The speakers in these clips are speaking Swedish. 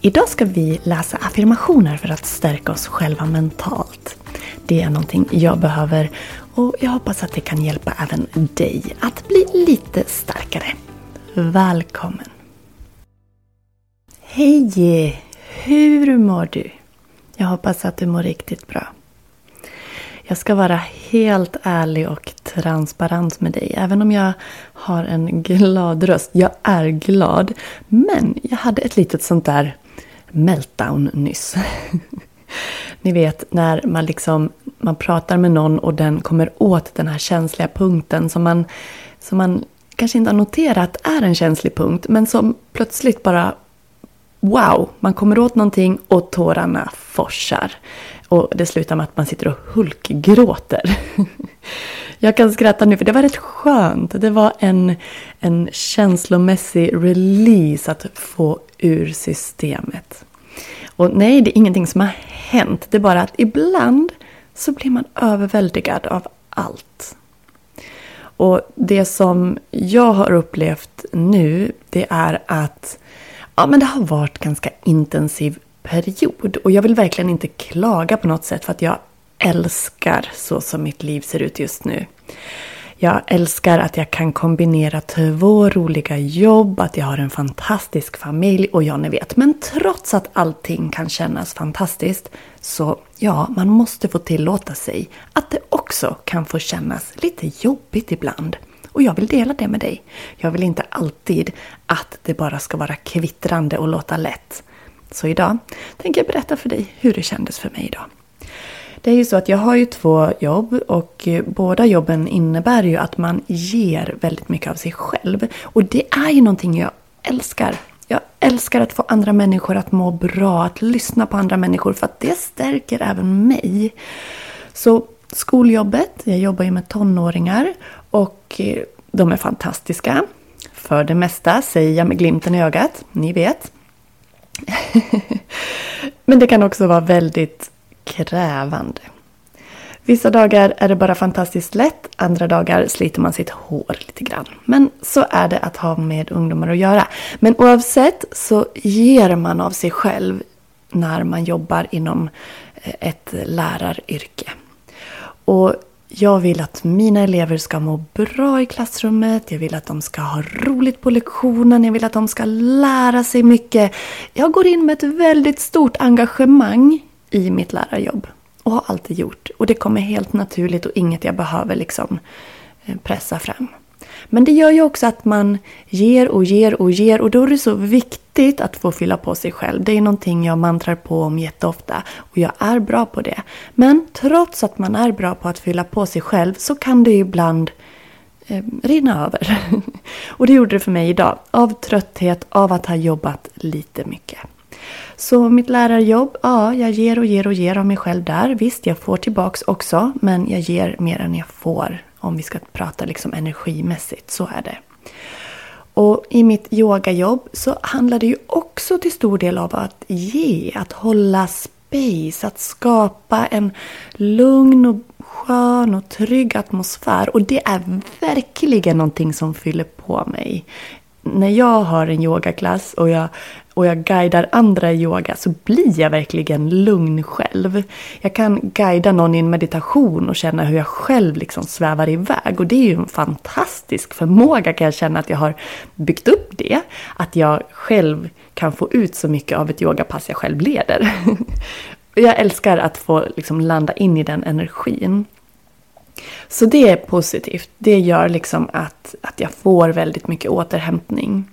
Idag ska vi läsa affirmationer för att stärka oss själva mentalt. Det är någonting jag behöver och jag hoppas att det kan hjälpa även dig att bli lite starkare. Välkommen! Hej! Hur mår du? Jag hoppas att du mår riktigt bra. Jag ska vara helt ärlig och transparent med dig. Även om jag har en glad röst. Jag är glad. Men jag hade ett litet sånt där meltdown nyss. Ni vet när man liksom man pratar med någon och den kommer åt den här känsliga punkten som man, som man kanske inte har noterat är en känslig punkt men som plötsligt bara Wow! Man kommer åt någonting och tårarna forsar. Och det slutar med att man sitter och hulkgråter. Jag kan skratta nu för det var rätt skönt. Det var en, en känslomässig release att få ur systemet. Och nej, det är ingenting som har hänt. Det är bara att ibland så blir man överväldigad av allt. Och det som jag har upplevt nu, det är att ja, men det har varit ganska intensiv period. Och jag vill verkligen inte klaga på något sätt för att jag älskar så som mitt liv ser ut just nu. Jag älskar att jag kan kombinera två roliga jobb, att jag har en fantastisk familj och ja, ni vet. Men trots att allting kan kännas fantastiskt så ja, man måste få tillåta sig att det också kan få kännas lite jobbigt ibland. Och jag vill dela det med dig. Jag vill inte alltid att det bara ska vara kvittrande och låta lätt. Så idag tänker jag berätta för dig hur det kändes för mig idag. Det är ju så att jag har ju två jobb och eh, båda jobben innebär ju att man ger väldigt mycket av sig själv. Och det är ju någonting jag älskar. Jag älskar att få andra människor att må bra, att lyssna på andra människor för att det stärker även mig. Så skoljobbet, jag jobbar ju med tonåringar och eh, de är fantastiska. För det mesta, säger jag med glimten i ögat, ni vet. Men det kan också vara väldigt krävande. Vissa dagar är det bara fantastiskt lätt, andra dagar sliter man sitt hår lite grann. Men så är det att ha med ungdomar att göra. Men oavsett så ger man av sig själv när man jobbar inom eh, ett läraryrke. Och jag vill att mina elever ska må bra i klassrummet. Jag vill att de ska ha roligt på lektionen. Jag vill att de ska lära sig mycket. Jag går in med ett väldigt stort engagemang i mitt lärarjobb. Och har alltid gjort. Och det kommer helt naturligt och inget jag behöver liksom eh, pressa fram. Men det gör ju också att man ger och ger och ger och då är det så viktigt att få fylla på sig själv. Det är någonting jag mantrar på om jätteofta och jag är bra på det. Men trots att man är bra på att fylla på sig själv så kan det ibland eh, rinna över. och det gjorde det för mig idag. Av trötthet, av att ha jobbat lite mycket. Så mitt lärarjobb, ja, jag ger och ger och ger av mig själv där. Visst, jag får tillbaks också, men jag ger mer än jag får. Om vi ska prata liksom energimässigt, så är det. Och i mitt yogajobb så handlar det ju också till stor del om att ge, att hålla space, att skapa en lugn och skön och trygg atmosfär. Och det är verkligen någonting som fyller på mig. När jag har en yogaklass och jag och jag guidar andra i yoga så blir jag verkligen lugn själv. Jag kan guida någon i en meditation och känna hur jag själv liksom svävar iväg. Och det är ju en fantastisk förmåga kan jag känna att jag har byggt upp det. Att jag själv kan få ut så mycket av ett yogapass jag själv leder. jag älskar att få liksom landa in i den energin. Så det är positivt. Det gör liksom att, att jag får väldigt mycket återhämtning.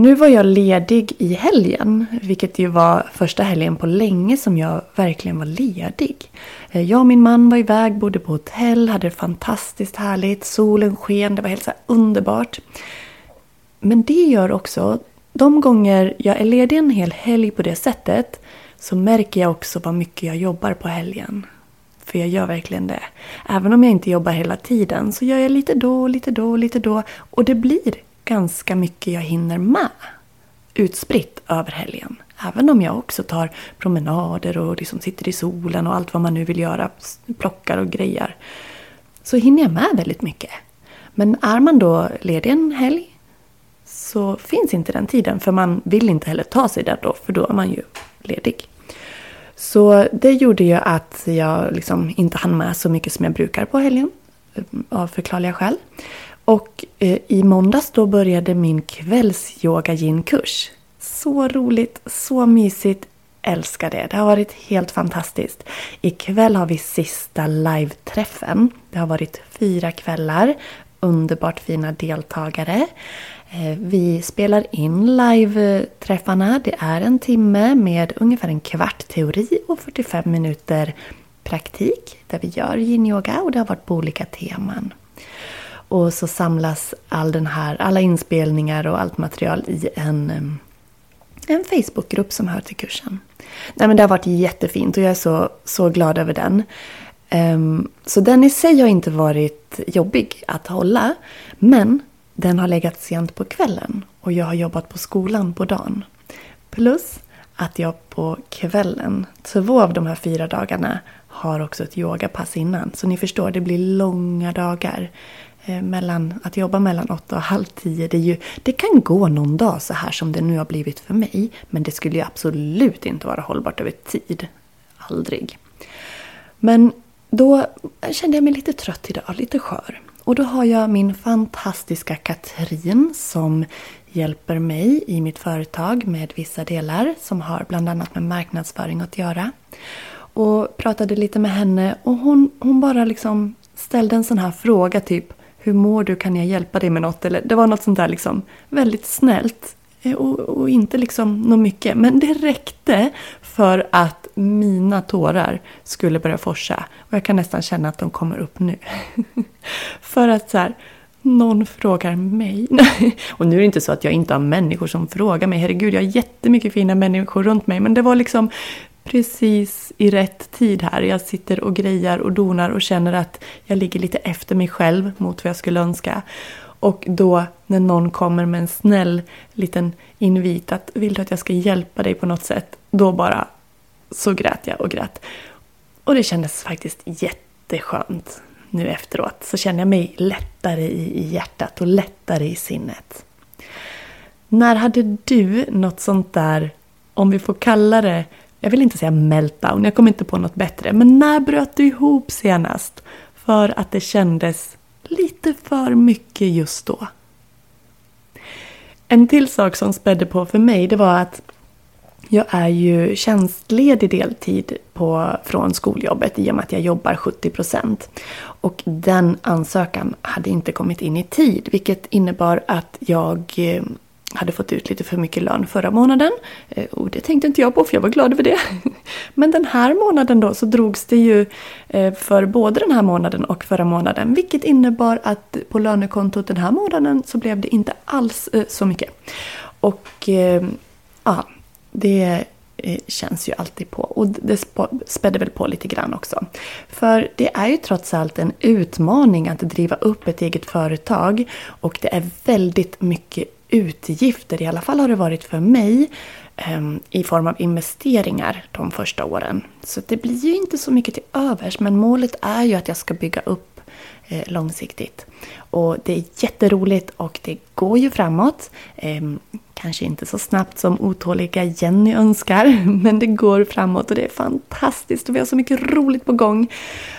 Nu var jag ledig i helgen, vilket ju var första helgen på länge som jag verkligen var ledig. Eh, jag och min man var iväg, bodde på hotell, hade det fantastiskt härligt, solen sken, det var helt så underbart. Men det gör också, de gånger jag är ledig en hel helg på det sättet så märker jag också vad mycket jag jobbar på helgen. För jag gör verkligen det. Även om jag inte jobbar hela tiden så gör jag lite då, lite då, lite då. Och det blir ganska mycket jag hinner med utspritt över helgen. Även om jag också tar promenader och liksom sitter i solen och allt vad man nu vill göra, plockar och grejer. Så hinner jag med väldigt mycket. Men är man då ledig en helg så finns inte den tiden för man vill inte heller ta sig där då för då är man ju ledig. Så det gjorde ju att jag liksom inte hann med så mycket som jag brukar på helgen av förklarliga skäl. Och eh, i måndags då började min kvällsyoga kurs Så roligt, så mysigt, älskar det. Det har varit helt fantastiskt. Ikväll har vi sista live-träffen. Det har varit fyra kvällar, underbart fina deltagare. Eh, vi spelar in live-träffarna. Det är en timme med ungefär en kvart teori och 45 minuter praktik där vi gör yin-yoga och det har varit på olika teman. Och så samlas all den här, alla inspelningar och allt material i en, en Facebookgrupp som hör till kursen. Nej, men det har varit jättefint och jag är så, så glad över den. Um, så den i sig har inte varit jobbig att hålla. Men den har legat sent på kvällen och jag har jobbat på skolan på dagen. Plus att jag på kvällen, två av de här fyra dagarna, har också ett yogapass innan. Så ni förstår, det blir långa dagar. Eh, mellan, att jobba mellan åtta och halv tio, det, ju, det kan gå någon dag så här som det nu har blivit för mig. Men det skulle ju absolut inte vara hållbart över tid. Aldrig. Men då kände jag mig lite trött idag, lite skör. Och då har jag min fantastiska Katrin som hjälper mig i mitt företag med vissa delar som har bland annat med marknadsföring att göra. Och pratade lite med henne och hon, hon bara liksom ställde en sån här fråga typ hur mår du? Kan jag hjälpa dig med något? Eller, det var något sånt där liksom väldigt snällt. Eh, och, och, inte liksom något mycket. Men det räckte för att mina tårar skulle börja forsa. Och jag kan nästan känna att de kommer upp nu. för att så här, någon frågar mig. och nu är det inte så att jag inte har människor som frågar mig. Herregud, jag har jättemycket fina människor runt mig. Men det var liksom precis i rätt tid här. Jag sitter och grejar och donar och känner att jag ligger lite efter mig själv mot vad jag skulle önska. Och då när någon kommer med en snäll liten invit att vill du att jag ska hjälpa dig på något sätt? Då bara så grät jag och grät. Och det kändes faktiskt jätteskönt nu efteråt. Så känner jag mig lättare i hjärtat och lättare i sinnet. När hade du något sånt där, om vi får kalla det jag vill inte säga meltdown, jag kom inte på något bättre. Men när bröt du ihop senast? För att det kändes lite för mycket just då. En till sak som spädde på för mig det var att Jag är ju tjänstledig deltid på, från skoljobbet i och med att jag jobbar 70% Och den ansökan hade inte kommit in i tid vilket innebar att jag eh, hade fått ut lite för mycket lön förra månaden. Eh, och det tänkte inte jag på för jag var glad över det. Men den här månaden då så drogs det ju eh, för både den här månaden och förra månaden. Vilket innebar att på lönekontot den här månaden så blev det inte alls eh, så mycket. Och ja, det känns ju alltid på. Och det spädde väl på lite grann också. För det är ju trots allt en utmaning att driva upp ett eget företag. Och det är väldigt mycket utgifter, i alla fall har det varit för mig, ehm, i form av investeringar de första åren. Så det blir ju inte så mycket till övers, men målet är ju att jag ska bygga upp eh, långsiktigt. Och det är jätteroligt och det går ju framåt. Ehm, kanske inte så snabbt som otåliga Jenny önskar, men det går framåt och det är fantastiskt och vi har så mycket roligt på gång.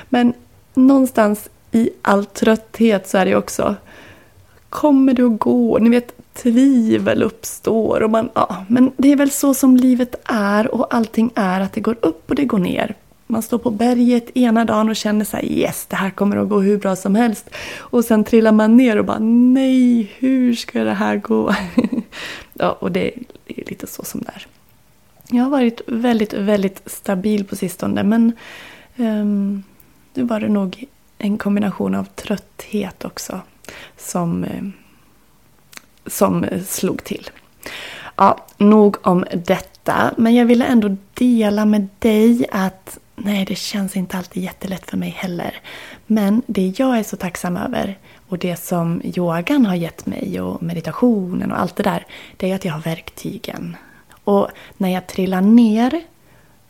Men någonstans i all trötthet så är det också Kommer det att gå? Ni vet, tvivel uppstår och man, ja, men det är väl så som livet är och allting är att det går upp och det går ner. Man står på berget ena dagen och känner så här, yes, det här kommer att gå hur bra som helst. Och sen trillar man ner och bara, nej, hur ska det här gå? ja, och det är lite så som det är. Jag har varit väldigt, väldigt stabil på sistone, men um, nu var det nog en kombination av trötthet också som, um, som slog till. Ja, nog om detta. Men jag ville ändå dela med dig att nej, det känns inte alltid jättelätt för mig heller. Men det jag är så tacksam över och det som yogan har gett mig och meditationen och allt det där, det är att jag har verktygen. Och när jag trillar ner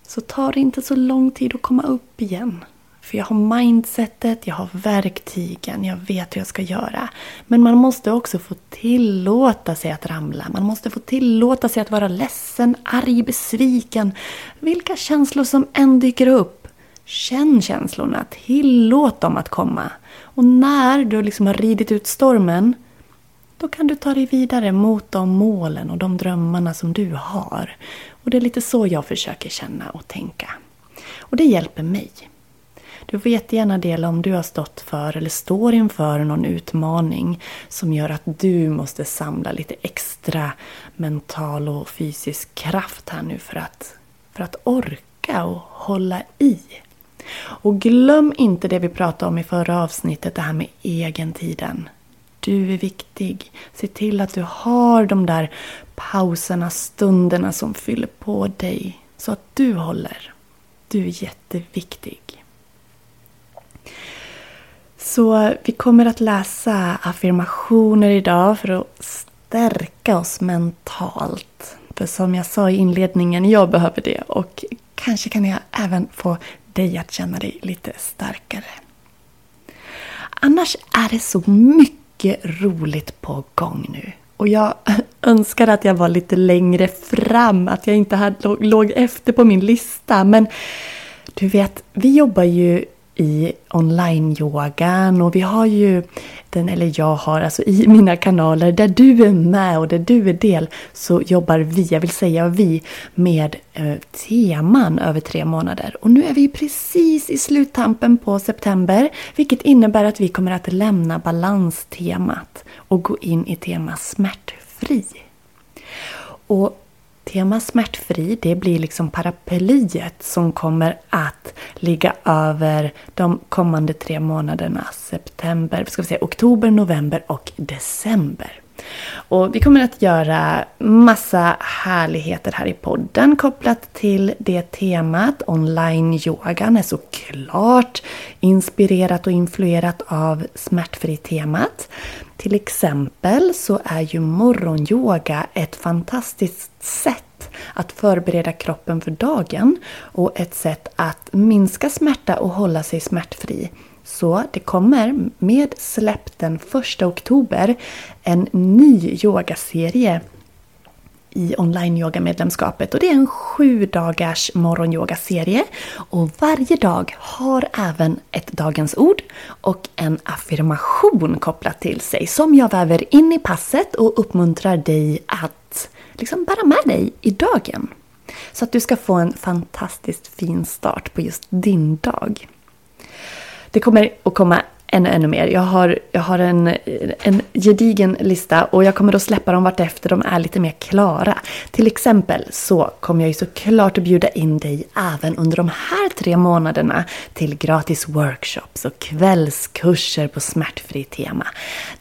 så tar det inte så lång tid att komma upp igen. För jag har mindsetet, jag har verktygen, jag vet hur jag ska göra. Men man måste också få tillåta sig att ramla. Man måste få tillåta sig att vara ledsen, arg, besviken. Vilka känslor som än dyker upp. Känn känslorna, tillåt dem att komma. Och när du liksom har ridit ut stormen, då kan du ta dig vidare mot de målen och de drömmarna som du har. Och det är lite så jag försöker känna och tänka. Och det hjälper mig. Du får jättegärna dela om du har stått för eller står inför någon utmaning som gör att du måste samla lite extra mental och fysisk kraft här nu för att, för att orka och hålla i. Och glöm inte det vi pratade om i förra avsnittet, det här med egentiden. Du är viktig. Se till att du har de där pauserna, stunderna som fyller på dig. Så att du håller. Du är jätteviktig. Så vi kommer att läsa affirmationer idag för att stärka oss mentalt. För som jag sa i inledningen, jag behöver det och kanske kan jag även få dig att känna dig lite starkare. Annars är det så mycket roligt på gång nu. Och jag önskar att jag var lite längre fram, att jag inte hade, låg efter på min lista. Men du vet, vi jobbar ju i online-yogan och vi har ju den, eller jag har, alltså i mina kanaler där du är med och där du är del så jobbar vi, jag vill säga vi, med eh, teman över tre månader. Och nu är vi precis i sluttampen på september vilket innebär att vi kommer att lämna balanstemat och gå in i tema smärtfri. Och Tema smärtfri, det blir liksom paraplyet som kommer att ligga över de kommande tre månaderna. September, ska vi säga, oktober, november och december. Och vi kommer att göra massa härligheter här i podden kopplat till det temat. Online-yogan är såklart inspirerat och influerat av smärtfri-temat. Till exempel så är ju morgonyoga ett fantastiskt sätt att förbereda kroppen för dagen och ett sätt att minska smärta och hålla sig smärtfri. Så det kommer med släpp den 1 oktober en ny yogaserie i online-yoga-medlemskapet och det är en sju dagars morgonyogaserie och varje dag har även ett dagens ord och en affirmation kopplat till sig som jag väver in i passet och uppmuntrar dig att liksom bära med dig i dagen. Så att du ska få en fantastiskt fin start på just din dag. Det kommer att komma ännu, ännu mer. Jag har, jag har en, en gedigen lista och jag kommer att släppa dem vartefter de är lite mer klara. Till exempel så kommer jag ju såklart att bjuda in dig även under de här tre månaderna till gratis workshops och kvällskurser på smärtfri tema.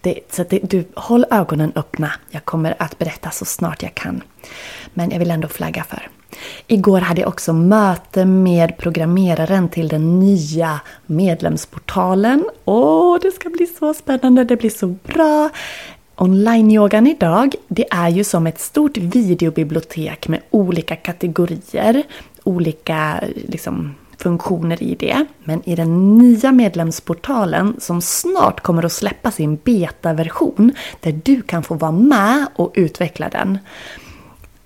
Det, så det, du, håll ögonen öppna. Jag kommer att berätta så snart jag kan. Men jag vill ändå flagga för Igår hade jag också möte med programmeraren till den nya medlemsportalen. Åh, det ska bli så spännande, det blir så bra! Online-yogan idag, det är ju som ett stort videobibliotek med olika kategorier, olika liksom, funktioner i det. Men i den nya medlemsportalen som snart kommer att släppa sin betaversion där du kan få vara med och utveckla den.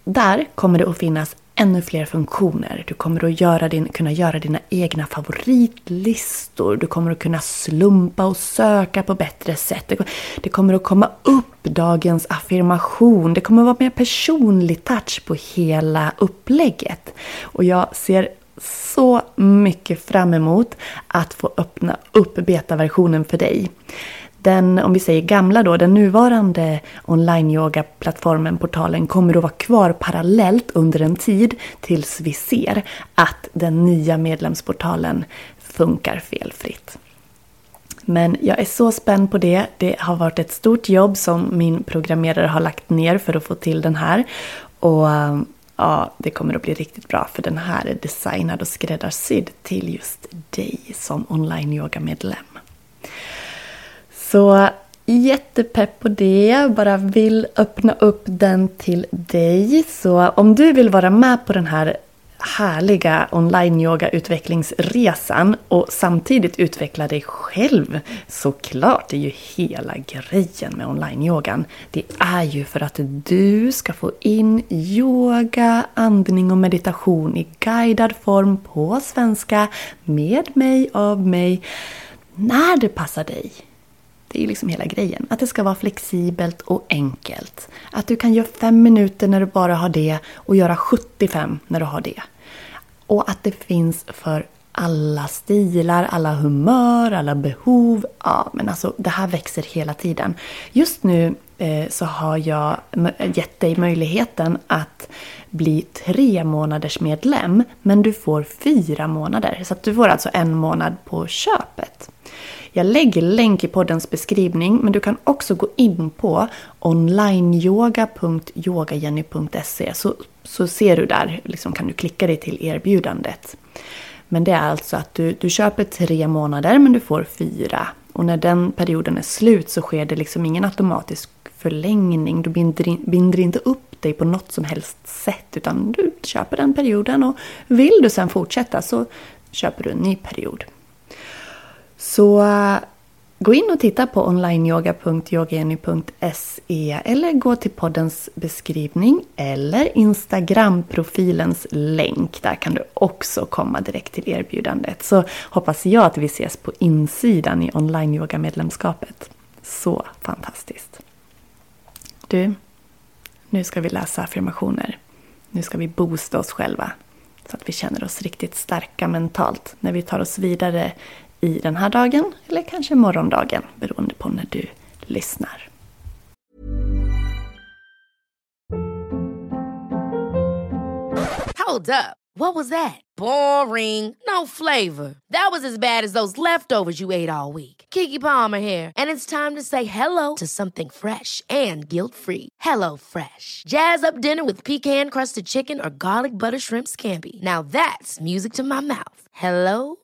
Där kommer det att finnas ännu fler funktioner. Du kommer att göra din, kunna göra dina egna favoritlistor. Du kommer att kunna slumpa och söka på bättre sätt. Det kommer att komma upp dagens affirmation. Det kommer att vara mer personlig touch på hela upplägget. Och jag ser så mycket fram emot att få öppna upp betaversionen för dig den, om vi säger gamla då, den nuvarande online-yoga-plattformen, portalen, kommer att vara kvar parallellt under en tid tills vi ser att den nya medlemsportalen funkar felfritt. Men jag är så spänd på det. Det har varit ett stort jobb som min programmerare har lagt ner för att få till den här. Och um, ja, det kommer att bli riktigt bra för den här är designad och skräddarsydd till just dig som online-yoga-medlem. Så jättepepp på det. Bara vill öppna upp den till dig. Så om du vill vara med på den här härliga online-yoga-utvecklingsresan och samtidigt utveckla dig själv. Såklart, det är ju hela grejen med online-yogan. Det är ju för att du ska få in yoga, andning och meditation i guidad form på svenska med mig, av mig, när det passar dig. Det är ju liksom hela grejen. Att det ska vara flexibelt och enkelt. Att du kan göra fem minuter när du bara har det och göra 75 när du har det. Och att det finns för alla stilar, alla humör, alla behov. Ja, men alltså det här växer hela tiden. Just nu eh, så har jag gett dig möjligheten att bli tre månaders medlem. Men du får fyra månader. Så att du får alltså en månad på köpet. Jag lägger länk i poddens beskrivning men du kan också gå in på onlineyoga.yogajenny.se så, så ser du där, liksom kan du klicka dig till erbjudandet. Men det är alltså att du, du köper tre månader men du får fyra. Och när den perioden är slut så sker det liksom ingen automatisk förlängning. Du binder, in, binder inte upp dig på något som helst sätt utan du köper den perioden och vill du sen fortsätta så köper du en ny period. Så gå in och titta på onlineyoga.yogageny.se eller gå till poddens beskrivning eller Instagram-profilens länk. Där kan du också komma direkt till erbjudandet. Så hoppas jag att vi ses på insidan i online medlemskapet Så fantastiskt! Du, nu ska vi läsa affirmationer. Nu ska vi boosta oss själva så att vi känner oss riktigt starka mentalt när vi tar oss vidare i den här dagen eller kanske morgondagen beroende på när du lyssnar. Hold up. What was that? Boring. No flavor. That was as bad as those leftovers you ate all week. Kiki Palmer here, and it's time to say hello to something fresh and guilt-free. Hello Fresh. Jazz up dinner with pecan-crusted chicken or garlic butter shrimp scampi. Now that's music to my mouth. Hello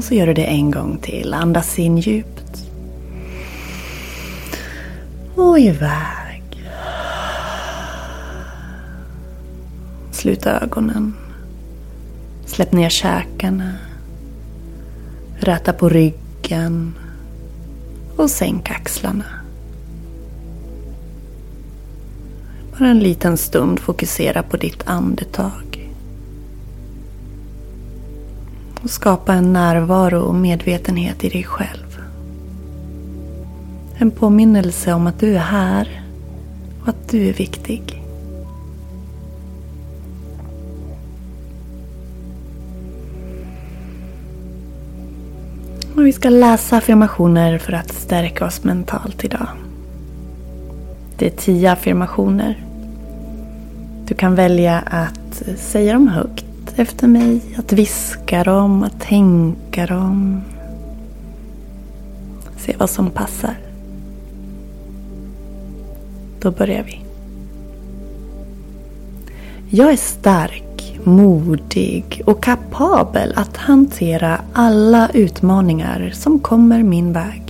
Och så gör du det en gång till. Andas in djupt. Och iväg. Slut ögonen. Släpp ner käkarna. Räta på ryggen. Och sänk axlarna. Bara en liten stund fokusera på ditt andetag. Och skapa en närvaro och medvetenhet i dig själv. En påminnelse om att du är här och att du är viktig. Och vi ska läsa affirmationer för att stärka oss mentalt idag. Det är tio affirmationer. Du kan välja att säga dem högt efter mig, att viska dem, att tänka dem. Se vad som passar. Då börjar vi. Jag är stark, modig och kapabel att hantera alla utmaningar som kommer min väg.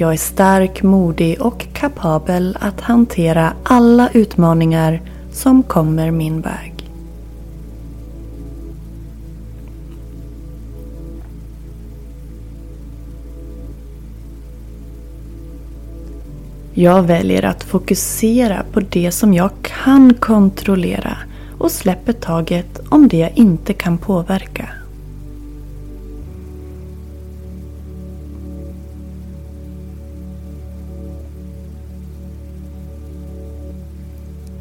Jag är stark, modig och kapabel att hantera alla utmaningar som kommer min väg. Jag väljer att fokusera på det som jag kan kontrollera och släpper taget om det jag inte kan påverka.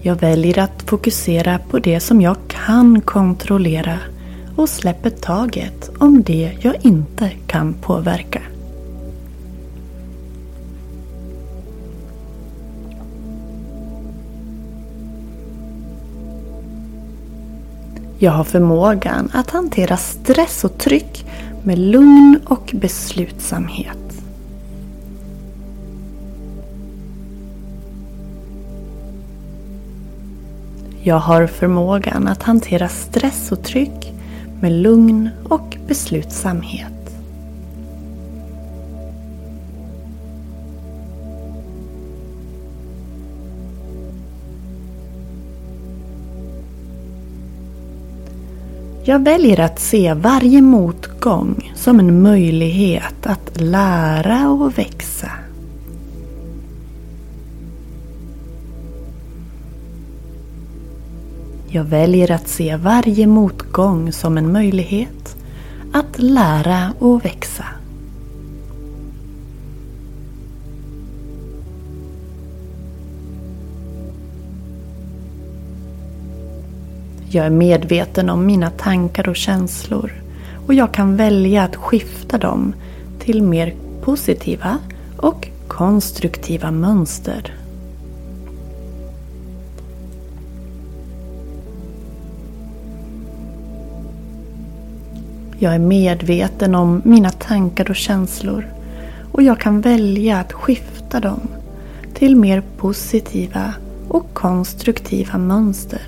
Jag väljer att fokusera på det som jag kan kontrollera och släpper taget om det jag inte kan påverka. Jag har förmågan att hantera stress och tryck med lugn och beslutsamhet. Jag har förmågan att hantera stress och tryck med lugn och beslutsamhet. Jag väljer att se varje motgång som en möjlighet att lära och växa. Jag väljer att se varje motgång som en möjlighet att lära och växa. Jag är medveten om mina tankar och känslor och jag kan välja att skifta dem till mer positiva och konstruktiva mönster. Jag är medveten om mina tankar och känslor och jag kan välja att skifta dem till mer positiva och konstruktiva mönster.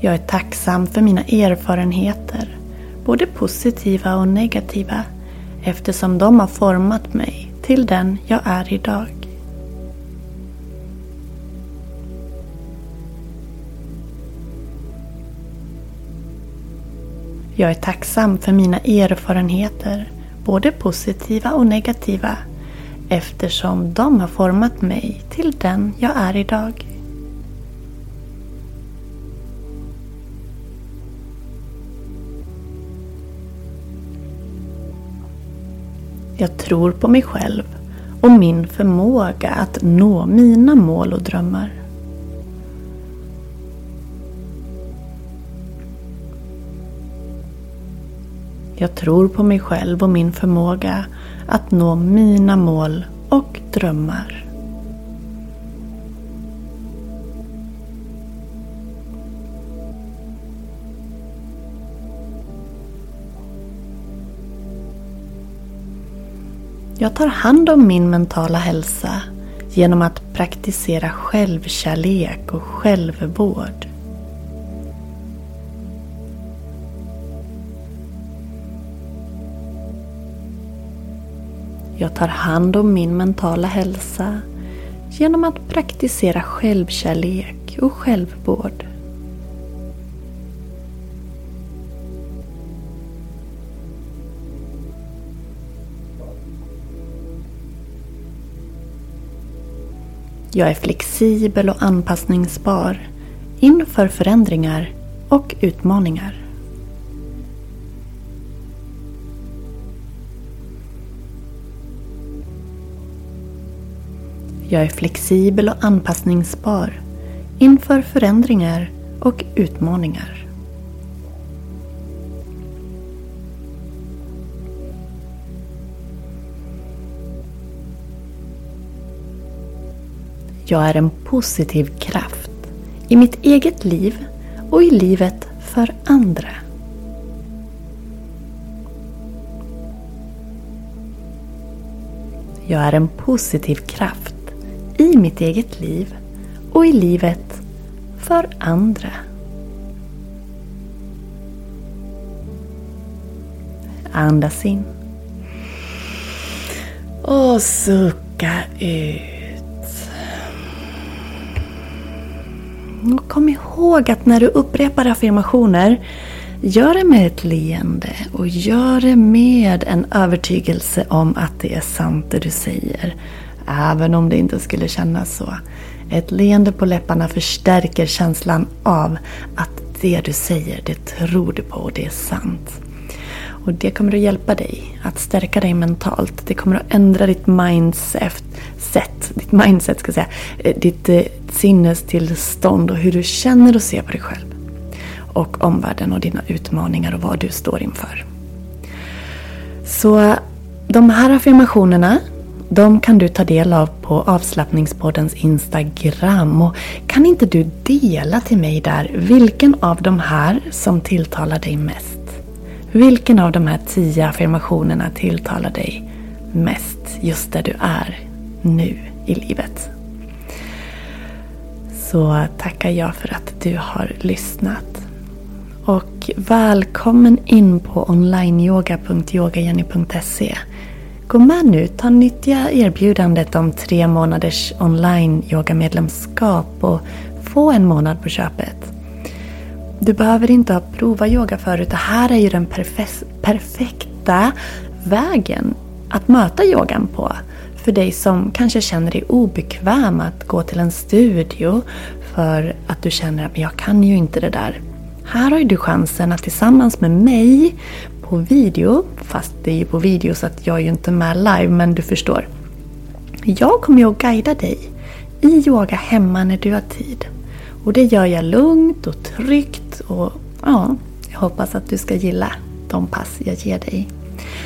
Jag är tacksam för mina erfarenheter, både positiva och negativa eftersom de har format mig till den jag är idag. Jag är tacksam för mina erfarenheter, både positiva och negativa, eftersom de har format mig till den jag är idag. Jag tror på mig själv och min förmåga att nå mina mål och drömmar. Jag tror på mig själv och min förmåga att nå mina mål och drömmar. Jag tar hand om min mentala hälsa genom att praktisera självkärlek och självvård. Jag tar hand om min mentala hälsa genom att praktisera självkärlek och självvård. Jag är flexibel och anpassningsbar inför förändringar och utmaningar. Jag är flexibel och anpassningsbar inför förändringar och utmaningar. Jag är en positiv kraft i mitt eget liv och i livet för andra. Jag är en positiv kraft i mitt eget liv och i livet för andra. Andas in. Och sucka ut. Kom ihåg att när du upprepar affirmationer Gör det med ett leende och gör det med en övertygelse om att det är sant det du säger. Även om det inte skulle kännas så. Ett leende på läpparna förstärker känslan av att det du säger, det tror du på och det är sant. Och det kommer att hjälpa dig att stärka dig mentalt. Det kommer att ändra ditt mindset, ditt mindset ska säga, eh, ditt eh, sinnestillstånd och hur du känner och ser på dig själv. Och omvärlden och dina utmaningar och vad du står inför. Så de här affirmationerna de kan du ta del av på avslappningspoddens Instagram. Och kan inte du dela till mig där vilken av de här som tilltalar dig mest? Vilken av de här tio affirmationerna tilltalar dig mest just där du är nu i livet? Så tackar jag för att du har lyssnat. Och välkommen in på onlineyoga.yogajenny.se Gå med nu, ta nyttja erbjudandet om tre månaders online yogamedlemskap och få en månad på köpet. Du behöver inte ha provat yoga förut. Det här är ju den perfekta vägen att möta yogan på. För dig som kanske känner dig obekväm att gå till en studio för att du känner att jag kan ju inte det där. Här har ju du chansen att tillsammans med mig på video, fast det är ju på video så att jag är ju inte med live, men du förstår. Jag kommer ju att guida dig i yoga hemma när du har tid. Och det gör jag lugnt och tryggt och ja, jag hoppas att du ska gilla de pass jag ger dig.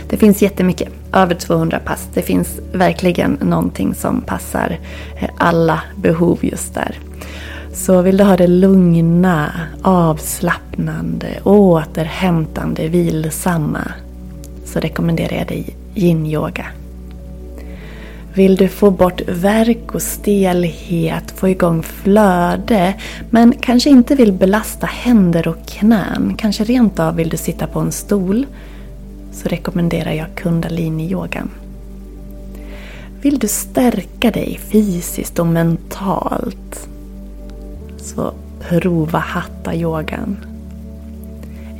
Det finns jättemycket, över 200 pass. Det finns verkligen någonting som passar eh, alla behov just där. Så vill du ha det lugna, avslappnande, återhämtande, vilsamma så rekommenderar jag dig yin-yoga. Vill du få bort värk och stelhet, få igång flöde men kanske inte vill belasta händer och knän, kanske rent av vill du sitta på en stol så rekommenderar jag kundalini-yogan. Vill du stärka dig fysiskt och mentalt så prova hatta-yogan.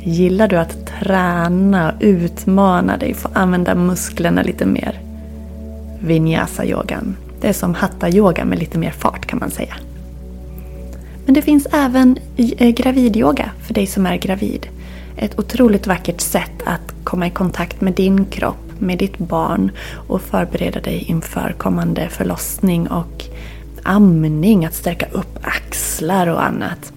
Gillar du att träna och utmana dig, få använda musklerna lite mer? Vinyasa-yogan. Det är som hatta-yoga med lite mer fart kan man säga. Men det finns även eh, gravidyoga för dig som är gravid. Ett otroligt vackert sätt att komma i kontakt med din kropp med ditt barn och förbereda dig inför kommande förlossning och amning, att stärka upp axlar och annat.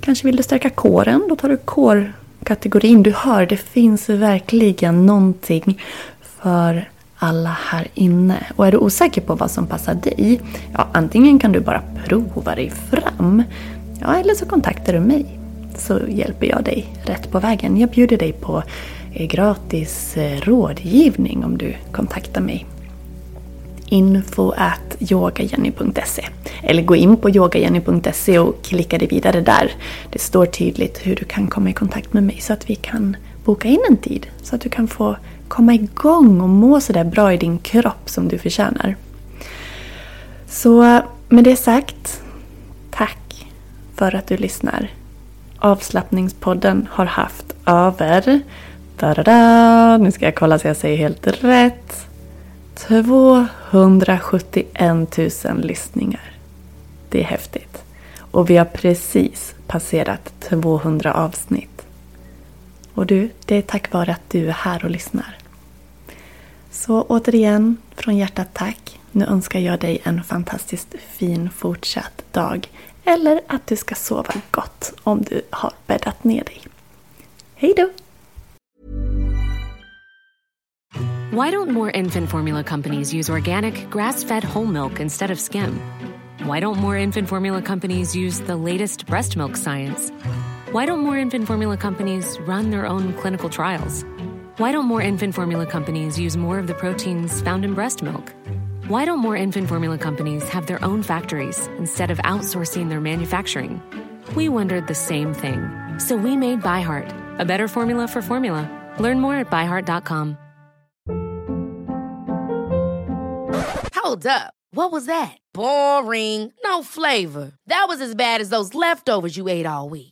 Kanske vill du stärka kåren? Då tar du kårkategorin. Du hör, det finns verkligen någonting för alla här inne. Och är du osäker på vad som passar dig, ja antingen kan du bara prova dig fram. Ja, eller så kontaktar du mig. Så hjälper jag dig rätt på vägen. Jag bjuder dig på eh, gratis eh, rådgivning om du kontaktar mig info at yogajenny.se Eller gå in på yogajenny.se och klicka dig vidare där. Det står tydligt hur du kan komma i kontakt med mig så att vi kan boka in en tid. Så att du kan få komma igång och må sådär bra i din kropp som du förtjänar. Så med det sagt, tack för att du lyssnar. Avslappningspodden har haft över, da, nu ska jag kolla så jag säger helt rätt, 271 000 lyssningar. Det är häftigt. Och vi har precis passerat 200 avsnitt. Och du, det är tack vare att du är här och lyssnar. Så återigen, från hjärtat tack. Nu önskar jag dig en fantastiskt fin fortsatt dag. Eller att du ska sova gott om du har bäddat ner dig. Hej då! Why don't more infant formula companies use organic, grass-fed whole milk instead of skim? Why don't more infant formula companies use the latest breast milk science? Why don't more infant formula companies run their own clinical trials? Why don't more infant formula companies use more of the proteins found in breast milk? Why don't more infant formula companies have their own factories instead of outsourcing their manufacturing? We wondered the same thing. So we made ByHeart, a better formula for formula. Learn more at byheart.com. Hold up. What was that? Boring. No flavor. That was as bad as those leftovers you ate all week.